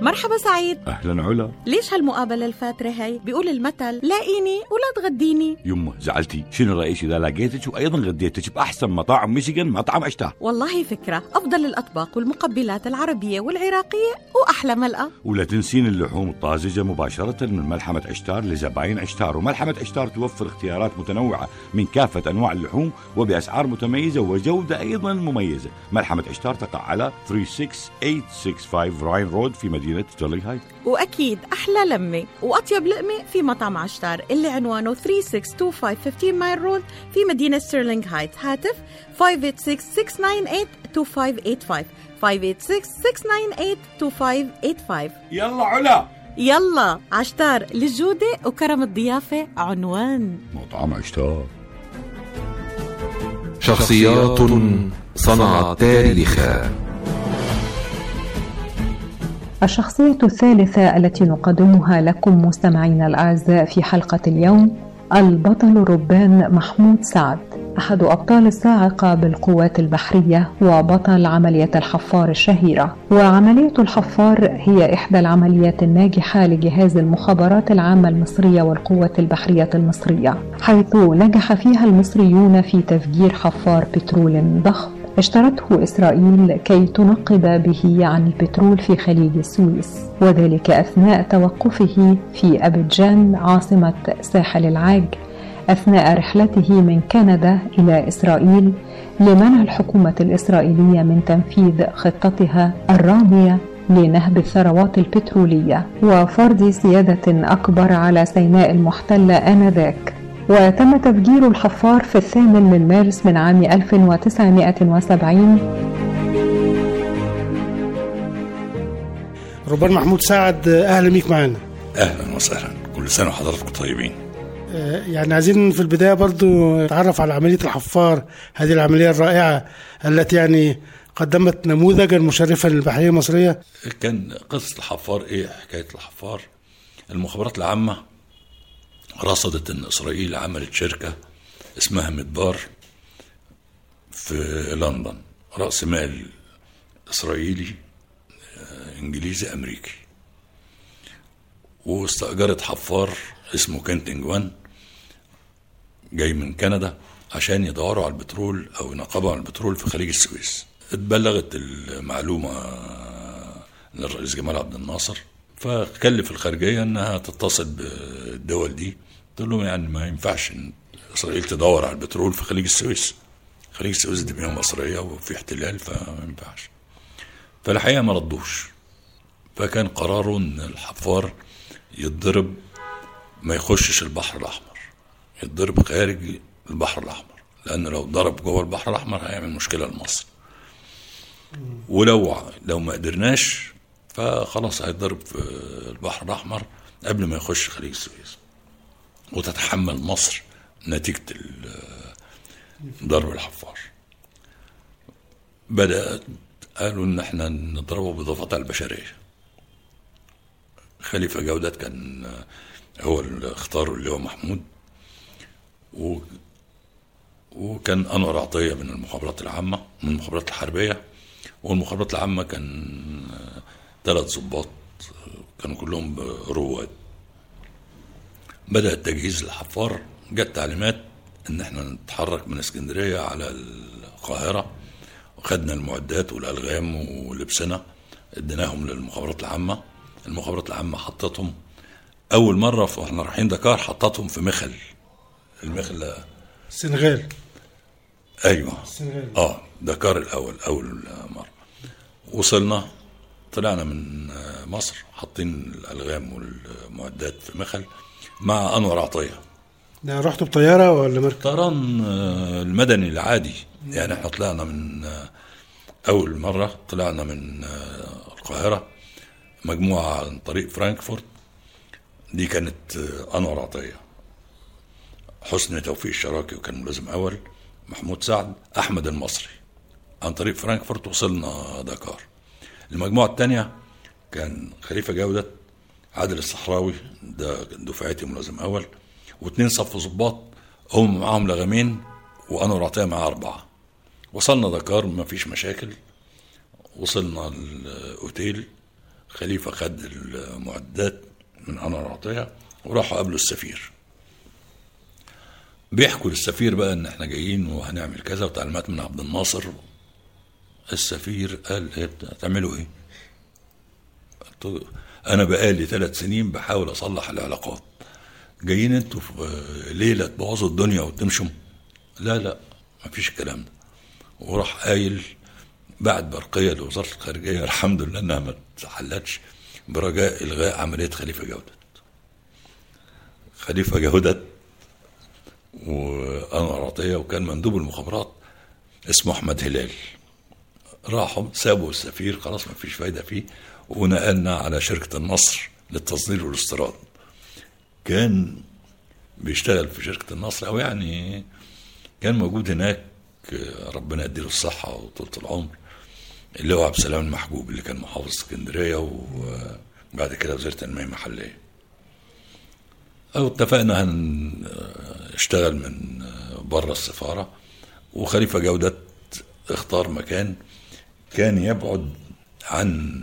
[SPEAKER 7] مرحبا سعيد.
[SPEAKER 10] أهلا علا.
[SPEAKER 7] ليش هالمقابلة الفاترة هي؟ بيقول المثل لاقيني ولا تغديني.
[SPEAKER 10] يمه زعلتي. شنو رأيك إذا لقيتك وأيضا غديتك بأحسن مطاعم ميشيغان مطعم عشتار
[SPEAKER 7] والله فكرة. أفضل الأطباق والمقبلات العربية والعراقية وأحلى ملقا
[SPEAKER 10] ولا تنسين اللحوم الطازجة مباشرة من ملحمة عشتار لزباين عشتار. وملحمة عشتار توفر اختيارات متنوعة من كافة أنواع اللحوم وبأسعار متميزة وجودة أيضا مميزة. ملحمة عشتار تقع على 36865 راين رود في مدينة ستيرلينغ هايت
[SPEAKER 7] وأكيد أحلى لمة وأطيب لقمة في مطعم عشتار اللي عنوانه 3625 15 Mile Road في مدينة ستيرلينغ هايت. هاتف 586-698-2585 586-698-2585
[SPEAKER 10] يلا علا.
[SPEAKER 7] يلا عشتار للجودة وكرم الضيافة عنوان.
[SPEAKER 10] مطعم عشتار.
[SPEAKER 1] شخصيات صنعت تاريخا
[SPEAKER 2] الشخصية الثالثة التي نقدمها لكم مستمعينا الأعزاء في حلقة اليوم البطل الربان محمود سعد. أحد أبطال الصاعقة بالقوات البحرية وبطل عملية الحفار الشهيرة. وعملية الحفار هي إحدى العمليات الناجحة لجهاز المخابرات العامة المصرية والقوات البحرية المصرية حيث نجح فيها المصريون في تفجير حفار بترول ضخم. اشترته إسرائيل كي تنقب به عن البترول في خليج السويس وذلك أثناء توقفه في أبيجان عاصمة ساحل العاج أثناء رحلته من كندا إلى إسرائيل لمنع الحكومة الإسرائيلية من تنفيذ خطتها الرامية لنهب الثروات البترولية وفرض سيادة أكبر على سيناء المحتلة آنذاك. وتم تفجير الحفار في الثامن من مارس من عام 1970
[SPEAKER 3] ربان محمود سعد أهلا بيك معانا.
[SPEAKER 11] أهلا وسهلا. كل سنة وحضراتكم طيبين.
[SPEAKER 3] آه، يعني عايزين في البداية برضو نتعرف على عملية الحفار هذه العملية الرائعة التي يعني قدمت نموذجا مشرفا للبحرية المصرية.
[SPEAKER 11] كان قصة الحفار إيه؟ حكاية الحفار. المخابرات العامة رصدت إن إسرائيل عملت شركة اسمها مدبار في لندن رأس مال إسرائيلي آه، إنجليزي أمريكي. واستأجرت حفار اسمه كنتنج وان جاي من كندا عشان يدوروا على البترول أو ينقبوا على البترول في خليج السويس. اتبلغت المعلومة للرئيس جمال عبد الناصر فكلف الخارجية إنها تتصل بالدول دي تقول لهم يعني ما ينفعش إسرائيل تدور على البترول في خليج السويس. خليج السويس دي مياه مصرية وفي احتلال فما ينفعش. فالحقيقة ما ردوش. فكان قراره إن الحفار يتضرب ما يخشش البحر الأحمر. يتضرب خارج البحر الأحمر. لأن لو ضرب جوه البحر الأحمر هيعمل مشكلة لمصر. ولو لو ما قدرناش فخلاص هيتضرب في البحر الأحمر قبل ما يخش خليج السويس. وتتحمل مصر نتيجة ضرب الحفار. بدات قالوا إن إحنا نضربه باضافات البشرية. خليفة جودات كان هو اللي اختاره اللي هو محمود. و وكان أنور عطية من المخابرات العامة من المخابرات الحربية. والمخابرات العامة كان ثلاث ضباط كانوا كلهم رواد. بدأ التجهيز للحفار جت تعليمات إن إحنا نتحرك من اسكندرية على القاهرة وخدنا المعدات والألغام ولبسنا اديناهم للمخابرات العامة المخابرات العامة حطتهم. أول مرة وإحنا رايحين دكار حطتهم في مخل المخل
[SPEAKER 3] السنغال
[SPEAKER 11] أيوه.
[SPEAKER 3] السنغال
[SPEAKER 11] آه دكار الأول أول مرة. وصلنا طلعنا من مصر حاطين الألغام والمعدات في مخل. مع أنور عطية.
[SPEAKER 3] ده رحتوا بطيارة ولا مركب؟
[SPEAKER 11] طيران المدني العادي. يعني إحنا طلعنا من أول مرة طلعنا من القاهرة مجموعة عن طريق فرانكفورت. دي كانت أنور عطية. حسني توفيق الشراكي وكان ملازم أول. محمود سعد أحمد المصري. عن طريق فرانكفورت وصلنا دكار المجموعة الثانية كان خليفة جودة عادل الصحراوي ده دفعتي ملازم أول. واثنين صف ظباط هم معاهم لغمين وانور عطيه معاه أربعة. وصلنا دكار ما فيش مشاكل. وصلنا الأوتيل خليفة خد المعدات من انور عطيه وراحوا قابلوا السفير. بيحكوا للسفير بقى إن إحنا جايين وهنعمل كذا وتعليمات من عبد الناصر. السفير قال هتعملوا إيه؟ أنا بقالي ثلاث سنين بحاول أصلح العلاقات. جايين أنتوا في ليلة تبوظوا الدنيا وتمشوا لا لا مفيش الكلام ده. وراح قايل بعد برقية لوزارة الخارجية الحمد لله إنها ما اتحلتش برجاء إلغاء عملية خليفة جودت خليفة جودت وانور عطيه وكان مندوب المخابرات اسمه أحمد هلال. راحوا سابوا السفير خلاص ما فيش فايدة فيه. ونقلنا على شركة النصر للتصدير والاستيراد. كان بيشتغل في شركة النصر أو يعني كان موجود هناك ربنا يديله الصحة وطولة العمر اللي هو عبد السلام المحجوب اللي كان محافظ اسكندرية وبعد كده وزير التنميه المحلية. أو اتفقنا هنشتغل من بره السفارة وخليفة جودة اختار مكان كان يبعد عن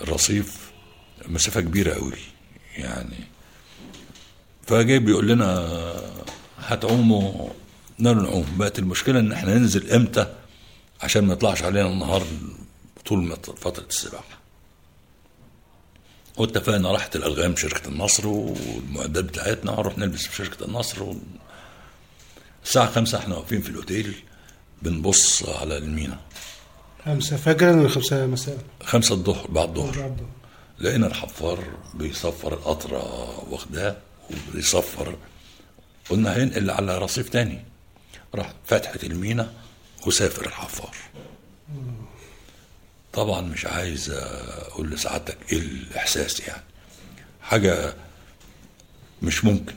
[SPEAKER 11] الرصيف مسافة كبيرة قوي يعني. فجاي بيقول لنا هتعوموا؟ نار نعوم. بقت المشكلة إن إحنا ننزل إمتى؟ عشان ما يطلعش علينا النهار طول فترة السباحة. واتفقنا راحت الألغام شركة النصر والمعدات بتاعتنا ونروح نلبس في شركة النصر و... الساعة خمسة إحنا واقفين في الأوتيل بنبص على المينا.
[SPEAKER 3] خمسة. فجرا ولا خمسة مساء؟
[SPEAKER 11] خمسة الظهر بعد الظهر. لقينا الحفار بيصفر القطرة واخداه وبيصفر. قلنا هينقل على رصيف تاني. راح فتحة المينا وسافر الحفار. طبعا مش عايز أقول لسعادتك إيه الإحساس يعني. حاجة مش ممكن.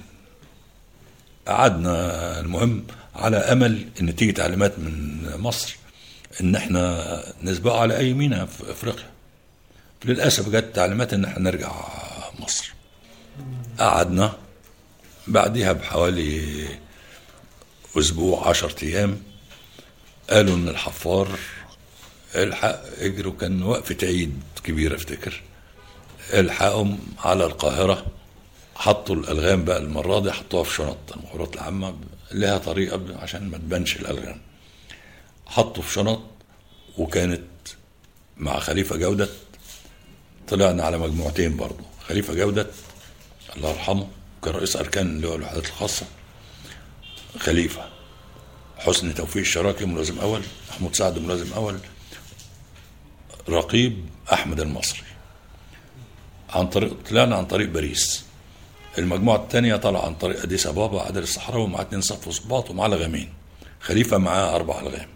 [SPEAKER 11] قعدنا المهم على أمل إن تيجي تعليمات من مصر. إن إحنا نسبقه على أي مينا في أفريقيا. للأسف جت تعليمات إن إحنا نرجع مصر. قعدنا بعدها بحوالي أسبوع عشرة أيام قالوا إن الحفار الحق إجروا كان وقفة عيد كبيرة أفتكر. الحقهم على القاهرة حطوا الألغام بقى المرة دي حطوها في شنط المخابرات العامة لها طريقة عشان ما تبانش الألغام. حطوا في شنط وكانت مع خليفة جودة. طلعنا على مجموعتين برضه خليفة جودة الله يرحمه كان رئيس أركان اللي هو الوحدات الخاصة خليفة حسن توفيق الشراكي ملازم أول محمود سعد ملازم أول رقيب أحمد المصري. عن طريق طلعنا عن طريق باريس. المجموعة الثانية طلع عن طريق أديس أبابا عادل الصحراوي مع اتنين صف وصباط ومعاه لغامين خليفة معاه أربع لغام.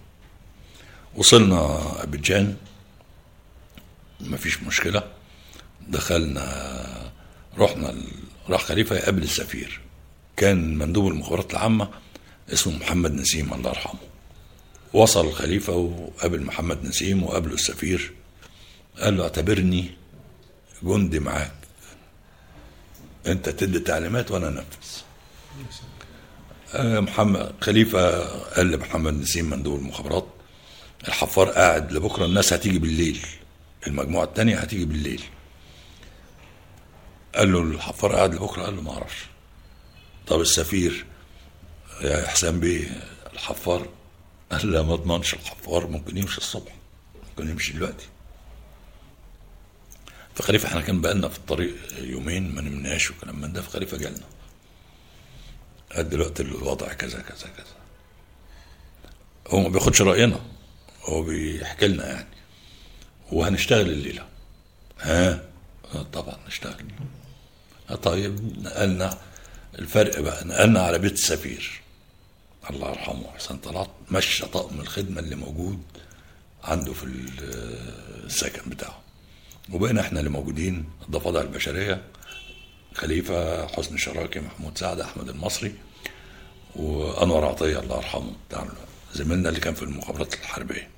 [SPEAKER 11] وصلنا أبيجان. مفيش مشكلة. دخلنا رحنا راح خليفة يقابل السفير. كان مندوب المخابرات العامة اسمه محمد نسيم الله يرحمه. وصل الخليفة وقابل محمد نسيم وقابله السفير. قال له اعتبرني جندي معاك. انت تدي تعليمات وأنا انفذ. آه محمد خليفة قال لمحمد نسيم مندوب المخابرات الحفار قاعد لبكرة الناس هتيجي بالليل المجموعة التانية هتيجي بالليل. قال له الحفار قاعد لبكرة؟ قال له ما أعرفش. طب السفير يا حسام بيه الحفار؟ قال لا ما اضمنش الحفار ممكن يمشي الصبح ممكن يمشي دلوقتي. فخليفة إحنا كان بقالنا في الطريق يومين ما نمناش وكلام من ده فخليفة جالنا. قال دلوقتي الوضع كذا كذا كذا. هو ما بياخدش رأينا. هو بيحكي لنا يعني. وهنشتغل الليلة. ها؟ طبعا نشتغل. طيب نقلنا الفرق بقى. نقلنا على بيت السفير. الله يرحمه حسن طلعت. مشى طقم الخدمة اللي موجود عنده في السكن بتاعه. وبقينا إحنا اللي موجودين الضفادع البشرية خليفة حسن شراكي محمود سعد أحمد المصري وأنور عطية الله يرحمه بتاع زميلنا اللي كان في المخابرات الحربية.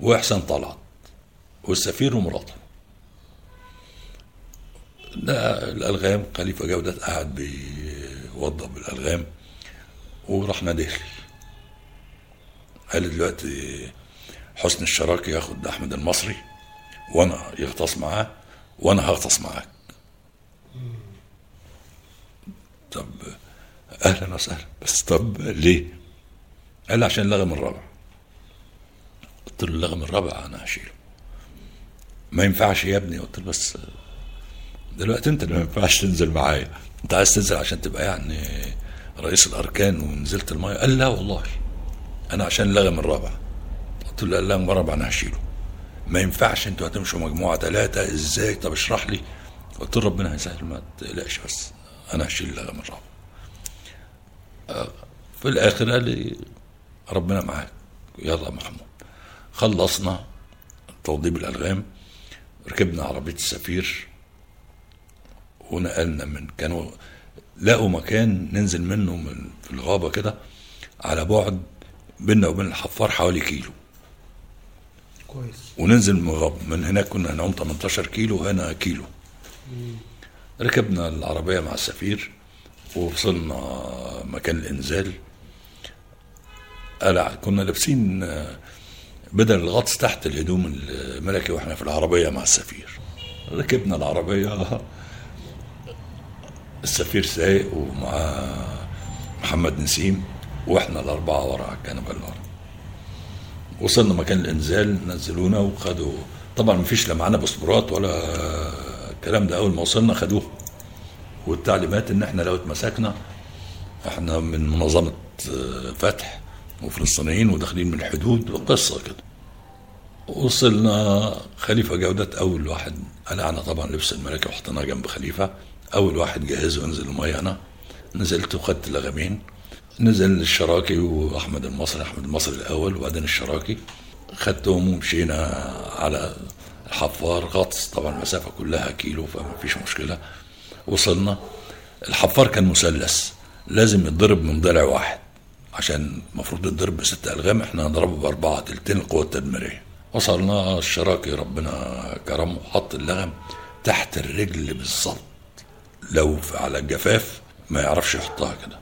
[SPEAKER 11] وإحسان طلعت والسفير ومراته. ده الألغام خليفة جودة قاعد بيوضب الألغام وراح ناديه قال دلوقتي حسن الشراكي ياخد أحمد المصري وأنا يغطس معاه وأنا هغطس معاك. طب أهلا وسهلا. بس طب ليه؟ قال عشان اللغم الرابع قلت له اللغم الرابع أنا هشيله. ما ينفعش يا ابني. قلت له بس دلوقتي أنت اللي ما ينفعش تنزل معايا. أنت عايز تنزل عشان تبقى يعني رئيس الأركان ونزلت الماية؟ قال لا والله. أنا عشان اللغم الرابع قلت له اللغم الرابع أنا هشيله. ما ينفعش أنتوا هتمشوا مجموعة ثلاثة إزاي؟ طب اشرح لي. قلت له ربنا هيسهل ما تقلقش بس أنا هشيل اللغم الرابع في الآخر قال لي ربنا معاك. يلا يا محمود. خلصنا توضيب الألغام ركبنا عربية السفير ونقلنا من كانوا لقوا مكان ننزل منه من في الغابة كده على بعد بيننا وبين الحفار حوالي كيلو.
[SPEAKER 3] كويس.
[SPEAKER 11] وننزل من الغابه من هناك كنا هنعوم 18 كيلو هنا كيلو. ركبنا العربية مع السفير ووصلنا مكان الإنزال. قلع كنا لابسين بدل الغطس تحت الهدوم الملكي وإحنا في العربية مع السفير. ركبنا العربية. السفير سايق ومع محمد نسيم وإحنا الأربعة ورا على الكنبه اللي وصلنا مكان الإنزال نزلونا وخدوا. طبعا مفيش لا معانا باسبورات ولا الكلام ده. أول ما وصلنا خدوه. والتعليمات إن إحنا لو اتمسكنا إحنا من منظمة فتح وفلسطينيين وداخلين من الحدود وقصه كده. وصلنا خليفة جودة أول واحد قلعنا طبعا لبس الملكة وحطيناه جنب خليفة. أول واحد جهزه ينزل المية أنا نزلت وخدت لغمين نزل الشراكي وأحمد المصري أحمد المصري الأول وبعدين الشراكي. خدتهم ومشينا على الحفار غطس طبعا المسافة كلها كيلو فما فيش مشكلة. وصلنا. الحفار كان مثلث لازم يتضرب من ضلع واحد. عشان المفروض يتضرب بست ألغام إحنا هنضربه بأربعة تلتين القوة التدميرية وصلنا الشراكي ربنا كرمه وحط اللغم تحت الرجل بالظبط. لو على الجفاف ما يعرفش يحطها كده.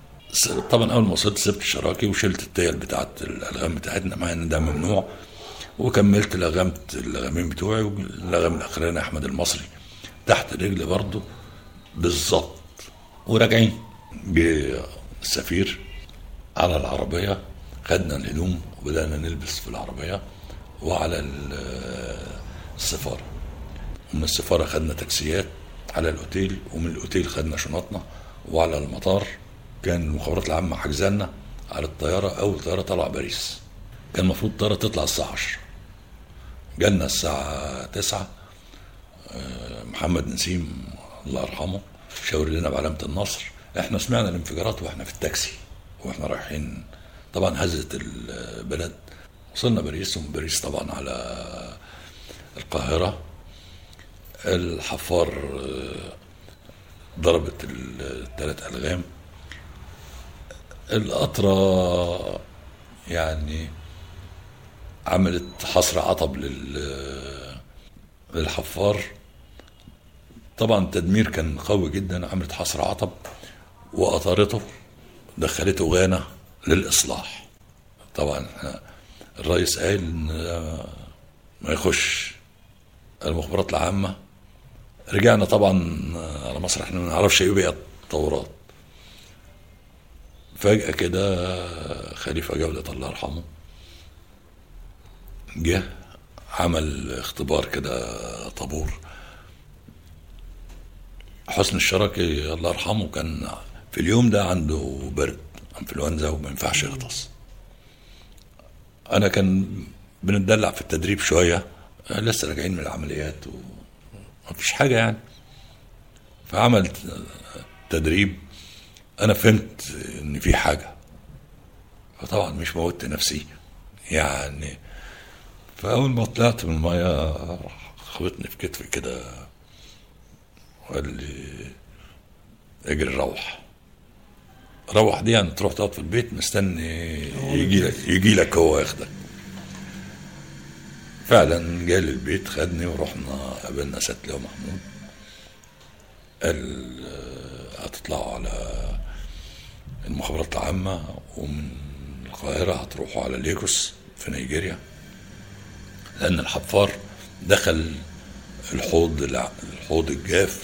[SPEAKER 11] طبعا أول ما وصلت سبت الشراكي وشلت التيل بتاعت الألغام بتاعتنا مع إن ده ممنوع. وكملت لغمت اللغمين بتوعي واللغم الأخراني أحمد المصري تحت الرجل برضه بالظبط. وراجعين. جه السفير على العربية خدنا الهدوم وبدأنا نلبس في العربية وعلى ال- السفارة. ومن السفارة خدنا تاكسيات على الأوتيل ومن الأوتيل خدنا شنطنا وعلى المطار. كان المخابرات العامة حجزانا على الطيارة أول طيارة طلع باريس. كان المفروض الطياره تطلع الساعة 10 جالنا الساعة 9 آه، محمد نسيم الله يرحمه شاور لنا بعلامة النصر. إحنا سمعنا الانفجارات وإحنا في التاكسي. وإحنا رايحين. طبعا هزت البلد. وصلنا باريس ومن باريس طبعا على القاهرة. الحفار آه، ضربت الثلاث ألغام. القطرة يعني عملت حصر عطب لل للحفار. طبعا التدمير كان قوي جدا عملت حصر عطب وقطرته دخلته غانا للإصلاح. طبعا الرئيس قال إن ما يخش المخابرات العامة. رجعنا طبعا على مصر إحنا ما نعرفش إيه بقى التورات فجأة كده خليفة جودة الله يرحمه جه عمل اختبار كده طابور. حسن الشراكي الله يرحمه كان في اليوم ده عنده برد انفلونزا وما ينفعش يغطس. أنا كان بنتدلع في التدريب شوية لسه راجعين من العمليات ومفيش حاجة يعني. فعمل تدريب أنا فهمت إن في حاجة. فطبعا مش موتت نفسي يعني. فأول ما طلعت من المية خبطني في كتفي كده وقال لي اجري روح. روح دي يعني تروح تقعد في البيت مستني يجي لك يجي لك هو ياخدك. فعلا جالي البيت خدني ورحنا قابلنا ست لو محمود. قال آه، هتطلعوا على المخابرات العامة ومن القاهرة هتروحوا على ليجوس في نيجيريا. لأن الحفار دخل الحوض الحوض الجاف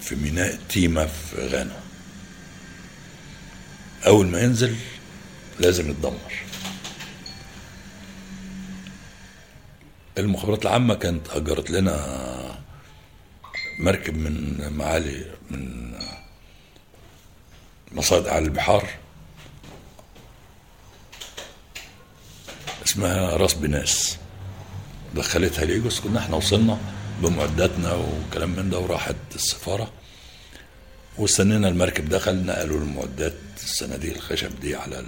[SPEAKER 11] في ميناء تيما في غانا. أول ما ينزل لازم يتدمر. المخابرات العامة كانت أجرت لنا مركب من معالي من مصائد على البحار اسمها راس بناس. دخلتها ليجوس كنا إحنا وصلنا بمعداتنا وكلام من ده وراحت السفارة. واستنينا المركب دخل نقلوا المعدات الصناديق الخشب دي على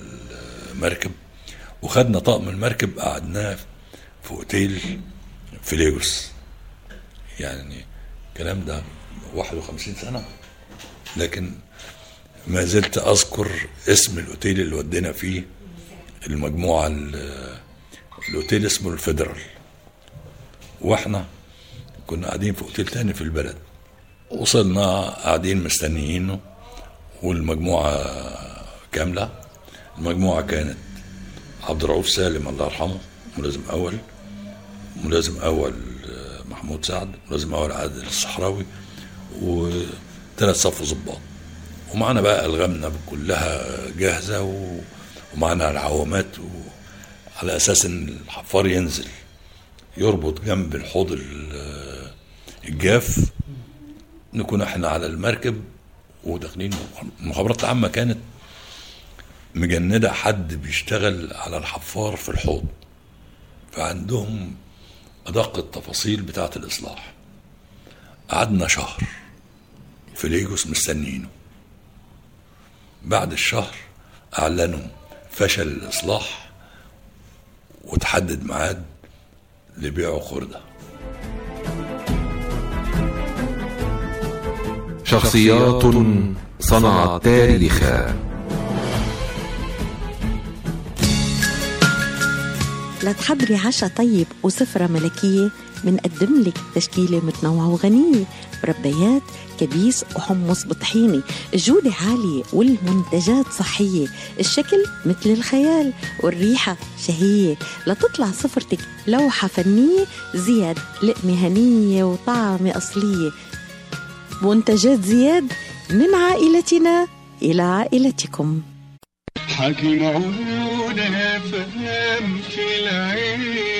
[SPEAKER 11] المركب وخدنا طقم المركب قعدناه في أوتيل في ليجوس يعني الكلام ده 51 سنة. لكن ما زلت أذكر اسم الأوتيل اللي ودينا فيه المجموعة ال- الأوتيل اسمه الفيدرال. وإحنا كنا قاعدين في أوتيل تاني في البلد. وصلنا قاعدين مستنيينه والمجموعة كاملة المجموعة كانت عبد الرؤوف سالم الله يرحمه ملازم أول ملازم أول آه، محمود سعد ملازم أول عادل الصحراوي وثلاث صف ضباط ومعنا بقى ألغامنا كلها جاهزة. ومعنا العوامات. على أساس إن الحفار ينزل يربط جنب الحوض ال- الجاف نكون إحنا على المركب وداخلين المخابرات العامة كانت مجندة حد بيشتغل على الحفار في الحوض. فعندهم أدق التفاصيل بتاعة الإصلاح. قعدنا شهر في ليجوس مستنينه بعد الشهر أعلنوا فشل الإصلاح وتحدد ميعاد لبيعه خردة.
[SPEAKER 1] شخصيات صنعت تاريخا
[SPEAKER 7] لتحضري عشاء طيب وسفرة ملكية منقدم لك تشكيلة متنوعة وغنية مربيات كبيس وحمص بطحينة الجودة عالية والمنتجات صحية الشكل مثل الخيال والريحة شهية. لتطلع سفرتك لوحة فنية زياد لقمة هنية وطعمة أصلية. منتجات زياد من عائلتنا إلى عائلتكم.
[SPEAKER 12] حكي عيونها فهم في العين.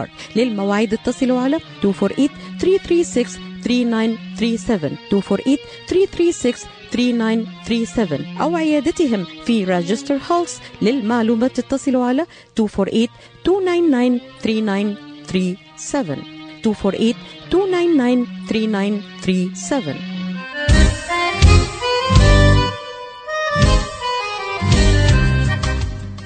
[SPEAKER 7] بارك للمواعيد اتصلوا على 248 336 3937 248 336 3937 أو عيادتهم في راجستر هولس للمعلومات اتصلوا على 248 299 3937 248 299 3937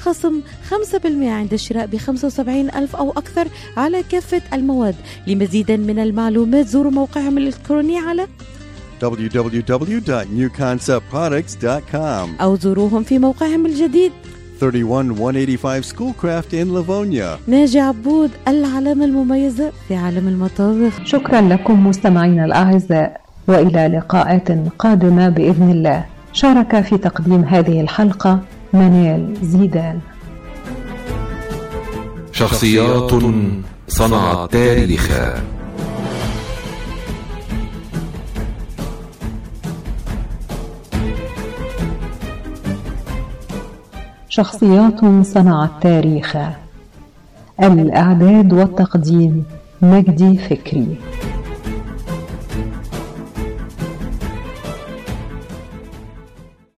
[SPEAKER 13] خصم 5% عند الشراء ب 75 ألف أو أكثر على كافة المواد. لمزيد من المعلومات زوروا موقعهم الإلكتروني على
[SPEAKER 14] www.newconceptproducts.com
[SPEAKER 13] أو زوروهم في موقعهم الجديد.
[SPEAKER 14] 31185 Schoolcraft in Livonia.
[SPEAKER 13] ناجي عبود العلامة المميزة في عالم المطابخ.
[SPEAKER 2] شكرا لكم مستمعينا الأعزاء وإلى لقاءات قادمة بإذن الله. شارك في تقديم هذه الحلقة منال زيدان.
[SPEAKER 1] شخصيات صنعت تاريخا.
[SPEAKER 2] شخصيات صنعت تاريخا. الإعداد والتقديم مجدي فكري.